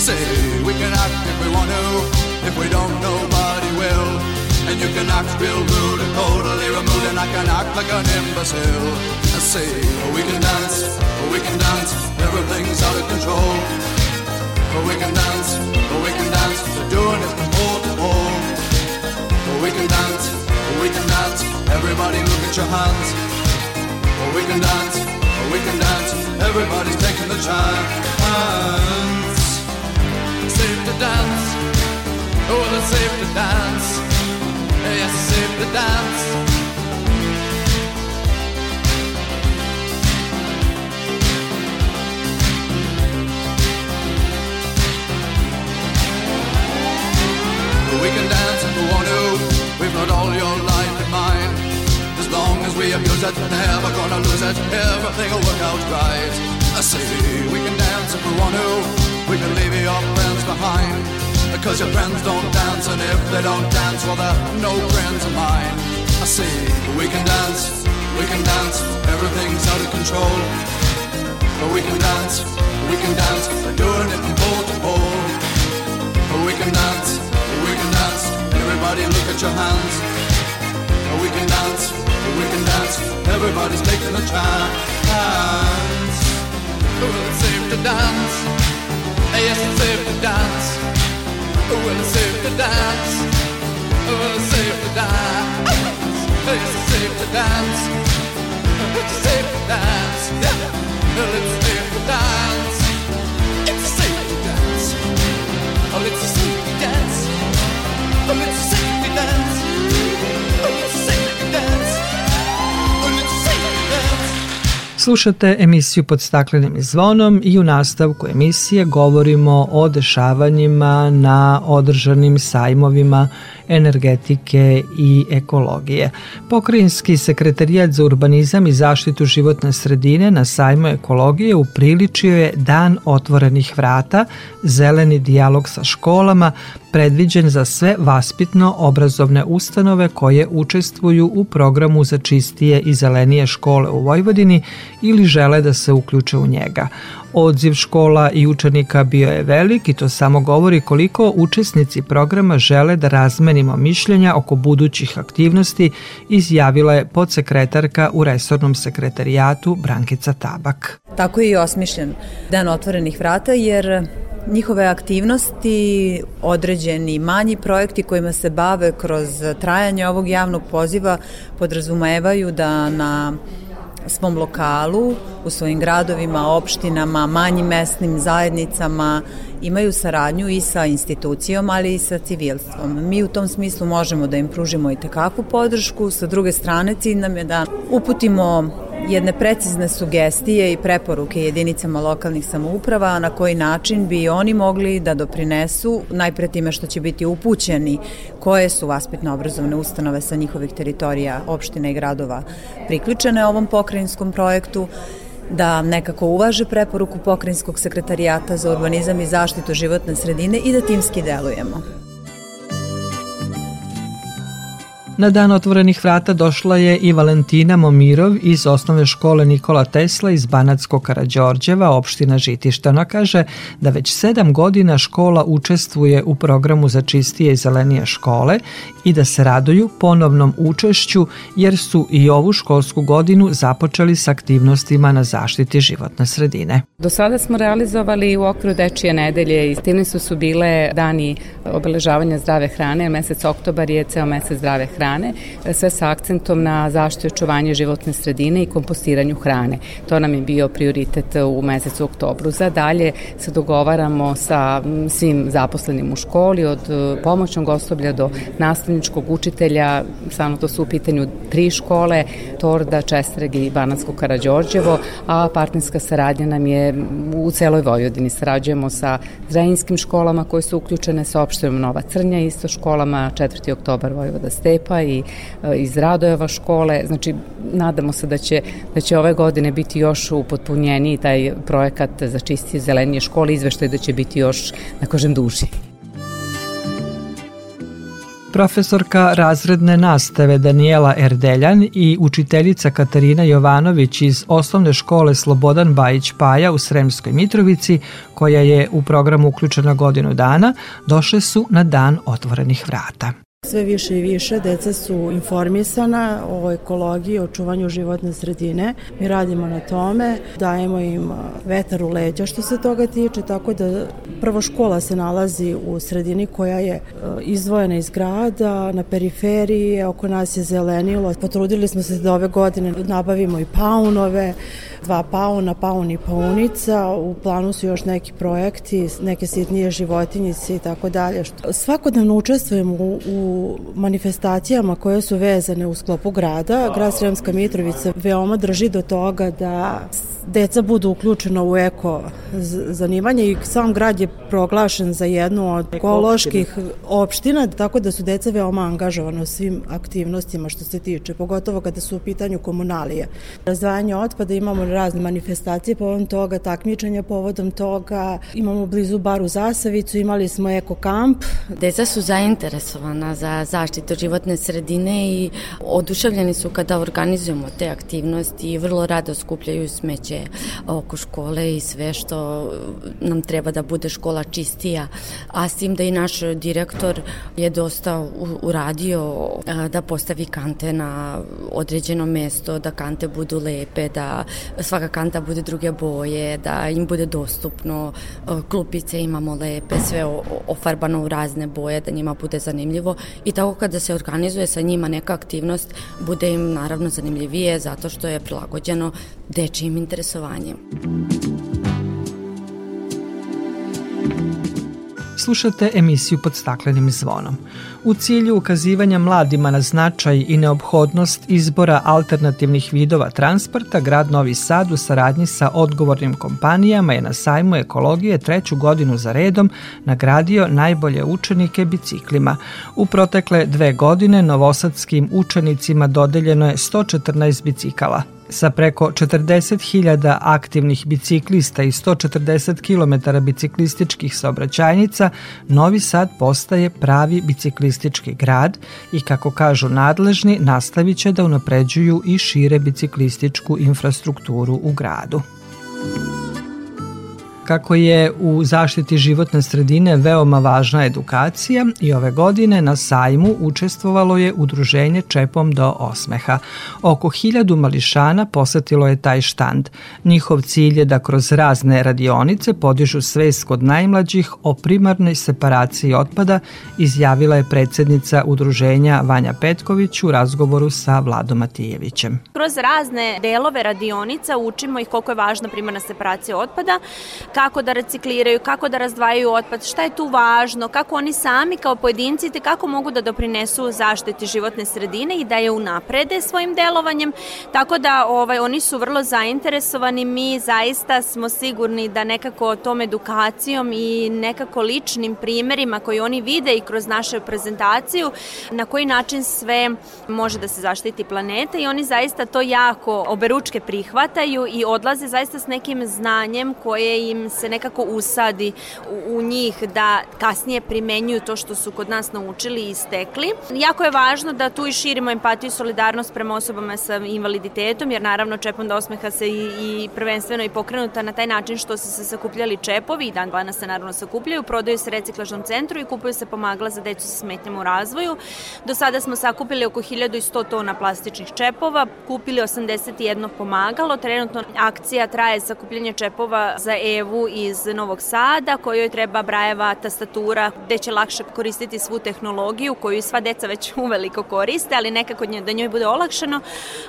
Say, we can act if we want to. If we don't, nobody will. And you can act real rude and totally removed, and I can act like an imbecile. I say, we can dance, we can dance, everything's out of control. We can dance, we can dance, we're doing it from pole to pole. We can dance, we can dance, everybody look at your hands. Oh, we can dance, oh, we can dance, everybody's taking the chance. Safe to dance, oh, it's safe to dance. Yes, it's safe to dance. We can dance if we want to. We've got all your. As we abuse it, never gonna lose it. Everything will work out right. I say we can dance if we want to. We can leave your friends behind. Because your friends don't dance, and if they don't dance, well, they're no friends of mine. I say we can dance, we can dance. Everything's out of control. But we can dance, we can dance. We're doing it from pole to pole. But we can dance, we can dance. Everybody look at your hands. We can dance, we can dance. Everybody's taking a chance. Well, it's safe to dance. Yes, it's safe to dance. Well, it's safe to dance. Well, it's safe to dance. Yes, it's safe to dance. It's safe to dance. Yeah. Well, it's safe to dance. It's safe to dance. Oh, it's a Slušate emisiju pod staklenim zvonom i u nastavku emisije govorimo o dešavanjima na održanim sajmovima energetike i ekologije. Pokrajinski sekretarijat za urbanizam i zaštitu životne sredine na sajmu ekologije upriličio je Dan otvorenih vrata, zeleni dijalog sa školama, predviđen za sve vaspitno-obrazovne ustanove koje učestvuju u programu za čistije i zelenije škole u Vojvodini ili žele da se uključe u njega. Odziv škola i učenika bio je velik i to samo govori koliko učesnici programa žele da razmenimo mišljenja oko budućih aktivnosti, izjavila je podsekretarka u resornom sekretarijatu Brankica Tabak. Tako je i osmišljen Dan otvorenih vrata jer njihove aktivnosti, određeni manji projekti kojima se bave kroz trajanje ovog javnog poziva podrazumevaju da na svom lokalu, u svojim gradovima, opštinama, manjim mesnim zajednicama imaju saradnju i sa institucijom, ali i sa civilstvom. Mi u tom smislu možemo da im pružimo i tekakvu podršku, sa druge strane cilj nam je da uputimo jedne precizne sugestije i preporuke jedinicama lokalnih samouprava na koji način bi oni mogli da doprinesu najpre time što će biti upućeni koje su vaspitno obrazovne ustanove sa njihovih teritorija opštine i gradova priključene ovom pokrajinskom projektu da nekako uvaže preporuku pokrajinskog sekretarijata za urbanizam i zaštitu životne sredine i da timski delujemo. Na dan otvorenih vrata došla je i Valentina Momirov iz osnovne škole Nikola Tesla iz Banatskog Karadžorđeva, opština Žitišta. Ona kaže da već sedam godina škola učestvuje u programu za čistije i zelenije škole i da se raduju ponovnom učešću jer su i ovu školsku godinu započeli sa aktivnostima na zaštiti životne sredine. Do sada smo realizovali u okviru Dečije nedelje i aktivnosti su bile dani obeležavanja zdrave hrane, mesec oktobar je ceo mesec zdrave hrane hrane, sve sa akcentom na zaštitu i očuvanje životne sredine i kompostiranju hrane. To nam je bio prioritet u mesecu oktobru. Za dalje se dogovaramo sa svim zaposlenim u školi, od e, pomoćnog osoblja do nastavničkog učitelja, samo to su u pitanju tri škole, Torda, Čestreg i Banatsko Karadžorđevo, a partnerska saradnja nam je u celoj Vojvodini. Sarađujemo sa zrejinskim školama koje su uključene sa opštinom Nova Crnja, isto školama 4. oktobar Vojvoda Stepa, i e, iz Radojeva škole. Znači, nadamo se da će, da će ove godine biti još upotpunjeniji taj projekat za čistije zelenije škole, izveštaj da će biti još, da kažem, duži. Profesorka razredne nastave Daniela Erdeljan i učiteljica Katarina Jovanović iz osnovne škole Slobodan Bajić Paja u Sremskoj Mitrovici, koja je u programu uključena godinu dana, došle su na dan otvorenih vrata. Sve više i više deca su informisana o ekologiji, o čuvanju životne sredine. Mi radimo na tome, dajemo im vetar u leđa što se toga tiče, tako da prvo škola se nalazi u sredini koja je izdvojena iz grada, na periferiji, oko nas je zelenilo. Potrudili smo se da ove godine nabavimo i paunove, dva pauna, paun i paunica, u planu su još neki projekti, neke sitnije životinjice i tako dalje. Svakodnevno učestvujemo u, u manifestacijama koje su vezane u sklopu grada. Grad Sremska Mitrovica veoma drži do toga da deca budu uključena u eko zanimanje i sam grad je proglašen za jednu od ekoloških opština, tako da su deca veoma angažovane u svim aktivnostima što se tiče, pogotovo kada su u pitanju komunalije. Razdvajanje otpada imamo razne manifestacije povodom toga, takmičenja povodom toga, imamo blizu baru Zasavicu, imali smo eko kamp. Deca su zainteresovana za zaštitu životne sredine i oduševljeni su kada organizujemo te aktivnosti i vrlo rado skupljaju smeće oko škole i sve što nam treba da bude škola čistija. A s tim da i naš direktor je dosta uradio da postavi kante na određeno mesto, da kante budu lepe, da svaka kanta bude druge boje, da im bude dostupno, klupice imamo lepe, sve ofarbano u razne boje, da njima bude zanimljivo i tako kada se organizuje sa njima neka aktivnost, bude im naravno zanimljivije zato što je prilagođeno dečijim interesovanjem. Slušate emisiju pod staklenim zvonom. U cilju ukazivanja mladima na značaj i neophodnost izbora alternativnih vidova transporta, grad Novi Sad u saradnji sa odgovornim kompanijama je na sajmu ekologije treću godinu za redom nagradio najbolje učenike biciklima. U protekle dve godine novosadskim učenicima dodeljeno je 114 bicikala. Sa preko 40.000 aktivnih biciklista i 140 km biciklističkih saobraćajnica, Novi Sad postaje pravi biciklistički grad i, kako kažu nadležni, nastavit će da unapređuju i šire biciklističku infrastrukturu u gradu. Kako je u zaštiti životne sredine veoma važna edukacija i ove godine na sajmu učestvovalo je udruženje Čepom do osmeha. Oko hiljadu mališana posetilo je taj štand. Njihov cilj je da kroz razne radionice podižu svest kod najmlađih o primarnoj separaciji otpada, izjavila je predsednica udruženja Vanja Petković u razgovoru sa Vladom Matijevićem. Kroz razne delove radionica učimo ih koliko je važna primarna separacija otpada, kako da recikliraju, kako da razdvajaju otpad, šta je tu važno, kako oni sami kao pojedinci te kako mogu da doprinesu zaštiti životne sredine i da je unaprede svojim delovanjem. Tako da ovaj, oni su vrlo zainteresovani, mi zaista smo sigurni da nekako tom edukacijom i nekako ličnim primerima koji oni vide i kroz našu prezentaciju na koji način sve može da se zaštiti planeta i oni zaista to jako oberučke prihvataju i odlaze zaista s nekim znanjem koje im se nekako usadi u, njih da kasnije primenjuju to što su kod nas naučili i stekli. Jako je važno da tu i širimo empatiju i solidarnost prema osobama sa invaliditetom, jer naravno čepom do osmeha se i, i prvenstveno i pokrenuta na taj način što su se sakupljali čepovi i dan danas se naravno sakupljaju, prodaju se reciklažnom centru i kupuju se pomagala za decu sa smetnjama u razvoju. Do sada smo sakupili oko 1100 tona plastičnih čepova, kupili 81 pomagalo. Trenutno akcija traje sakupljanje čepova za Evu iz Novog Sada, kojoj treba brajeva tastatura, gde će lakše koristiti svu tehnologiju koju sva deca već uveliko koriste, ali nekako da njoj bude olakšano,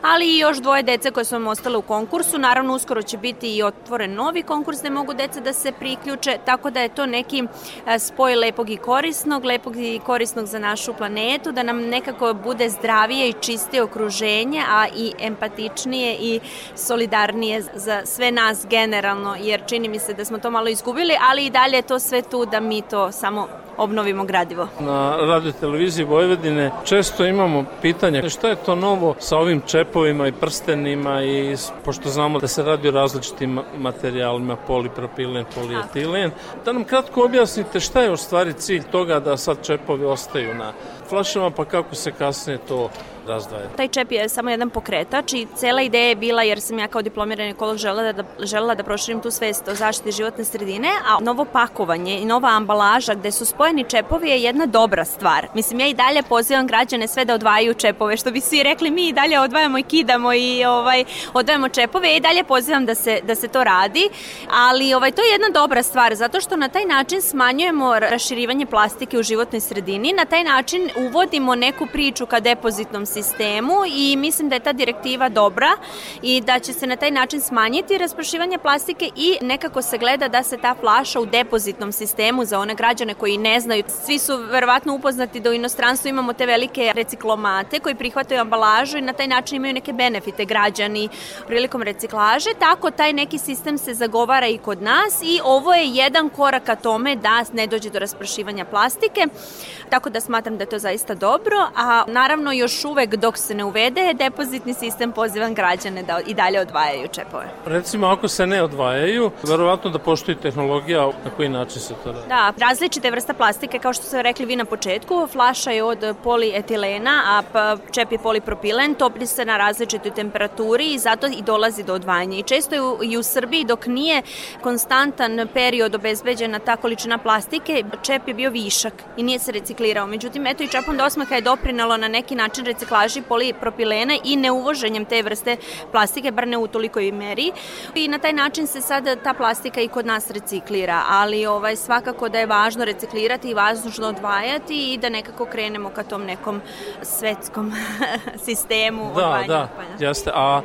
ali i još dvoje dece koje su vam ostale u konkursu. Naravno, uskoro će biti i otvoren novi konkurs gde mogu deca da se priključe, tako da je to neki e, spoj lepog i korisnog, lepog i korisnog za našu planetu, da nam nekako bude zdravije i čistije okruženje, a i empatičnije i solidarnije za sve nas generalno, jer čini mi se da smo to malo izgubili, ali i dalje je to sve tu da mi to samo obnovimo gradivo. Na radio televiziji Vojvodine često imamo pitanje šta je to novo sa ovim čepovima i prstenima i pošto znamo da se radi o različitim materijalima, polipropilen, polietilen, da nam kratko objasnite šta je u stvari cilj toga da sad čepovi ostaju na flašama pa kako se kasnije to razdvaja. Taj čep je samo jedan pokretač i cela ideja je bila, jer sam ja kao diplomirani ekolog želela da, želela da proširim tu svest o zaštiti životne sredine, a novo pakovanje i nova ambalaža gde su spojeni čepovi je jedna dobra stvar. Mislim, ja i dalje pozivam građane sve da odvajaju čepove, što bi svi rekli, mi i dalje odvajamo i kidamo i ovaj, odvajamo čepove i dalje pozivam da se, da se to radi, ali ovaj, to je jedna dobra stvar, zato što na taj način smanjujemo raširivanje plastike u životnoj sredini, na taj način uvodimo neku priču ka depozitnom sistemu i mislim da je ta direktiva dobra i da će se na taj način smanjiti rasprašivanje plastike i nekako se gleda da se ta flaša u depozitnom sistemu za one građane koji ne znaju. Svi su verovatno upoznati da u inostranstvu imamo te velike reciklomate koji prihvataju ambalažu i na taj način imaju neke benefite građani prilikom reciklaže, tako taj neki sistem se zagovara i kod nas i ovo je jedan korak ka tome da ne dođe do rasprašivanja plastike, tako da smatram da je to zaista dobro, a naravno još uvek dok se ne uvede depozitni sistem pozivam građane da i dalje odvajaju čepove. Recimo ako se ne odvajaju, verovatno da postoji tehnologija na koji način se to radi. Da, različite vrsta plastike kao što ste rekli vi na početku, flaša je od polietilena, a čep je polipropilen, topi se na različitoj temperaturi i zato i dolazi do odvajanja. I često je u, i u Srbiji dok nije konstantan period obezbeđena ta količina plastike, čep je bio višak i nije se reciklirao. Međutim, eto i do osmaka je doprinalo na neki način reciklaži polipropilena i neuvoženjem te vrste plastike, bar ne u tolikoj meri. I na taj način se sad ta plastika i kod nas reciklira, ali ovaj, svakako da je važno reciklirati i važno odvajati i da nekako krenemo ka tom nekom svetskom sistemu da, odvajanja Da, da, jeste. A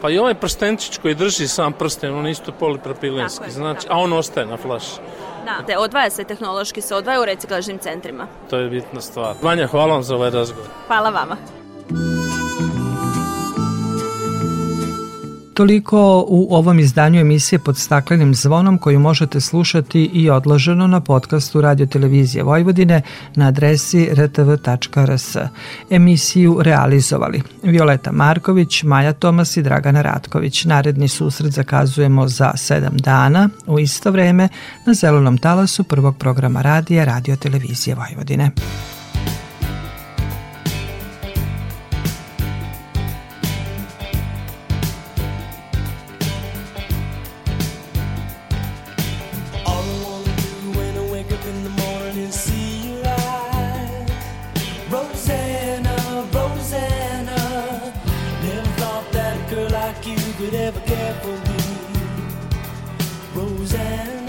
Pa i ovaj prstenčić koji drži sam prsten, on isto polipropilenski, znači, a on ostaje na flaši. Da, te odvaja se tehnološki, se odvaja u reciklažnim centrima. To je bitna stvar. Vanja, hvala vam za ovaj razgovor. Hvala vama. Toliko u ovom izdanju emisije pod staklenim zvonom koju možete slušati i odloženo na podcastu Radio Televizije Vojvodine na adresi rtv.rs. Emisiju realizovali Violeta Marković, Maja Tomas i Dragana Ratković. Naredni susret zakazujemo za sedam dana u isto vreme na zelenom talasu prvog programa radija Radio Televizije Vojvodine. Care for me, Roseanne.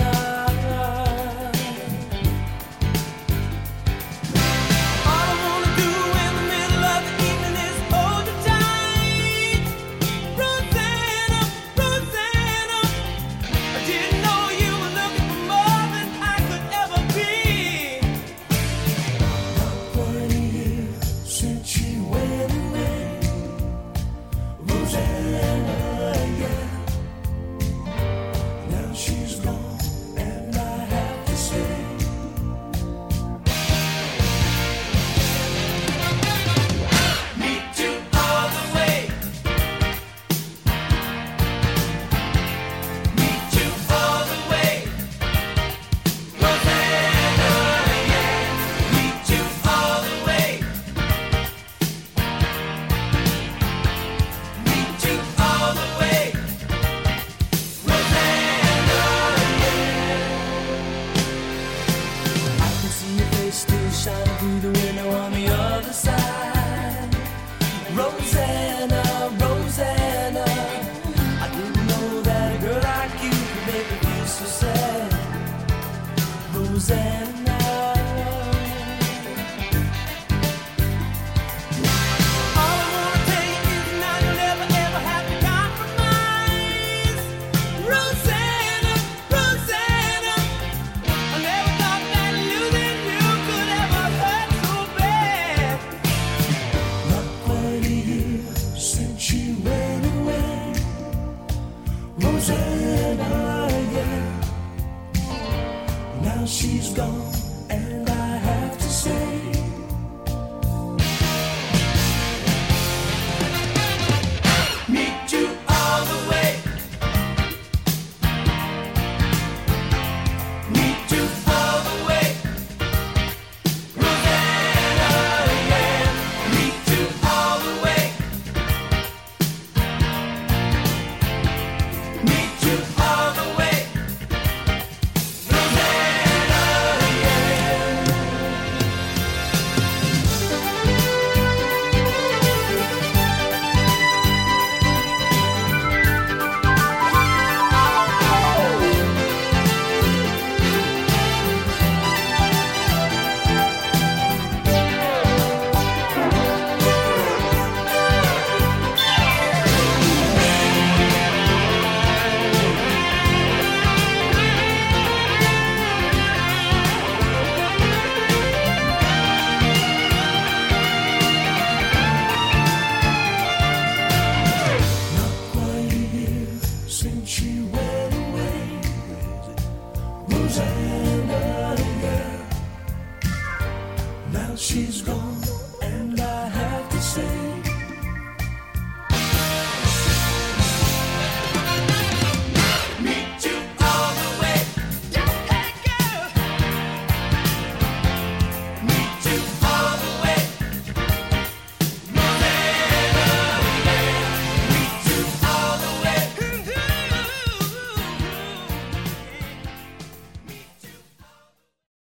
She's gone.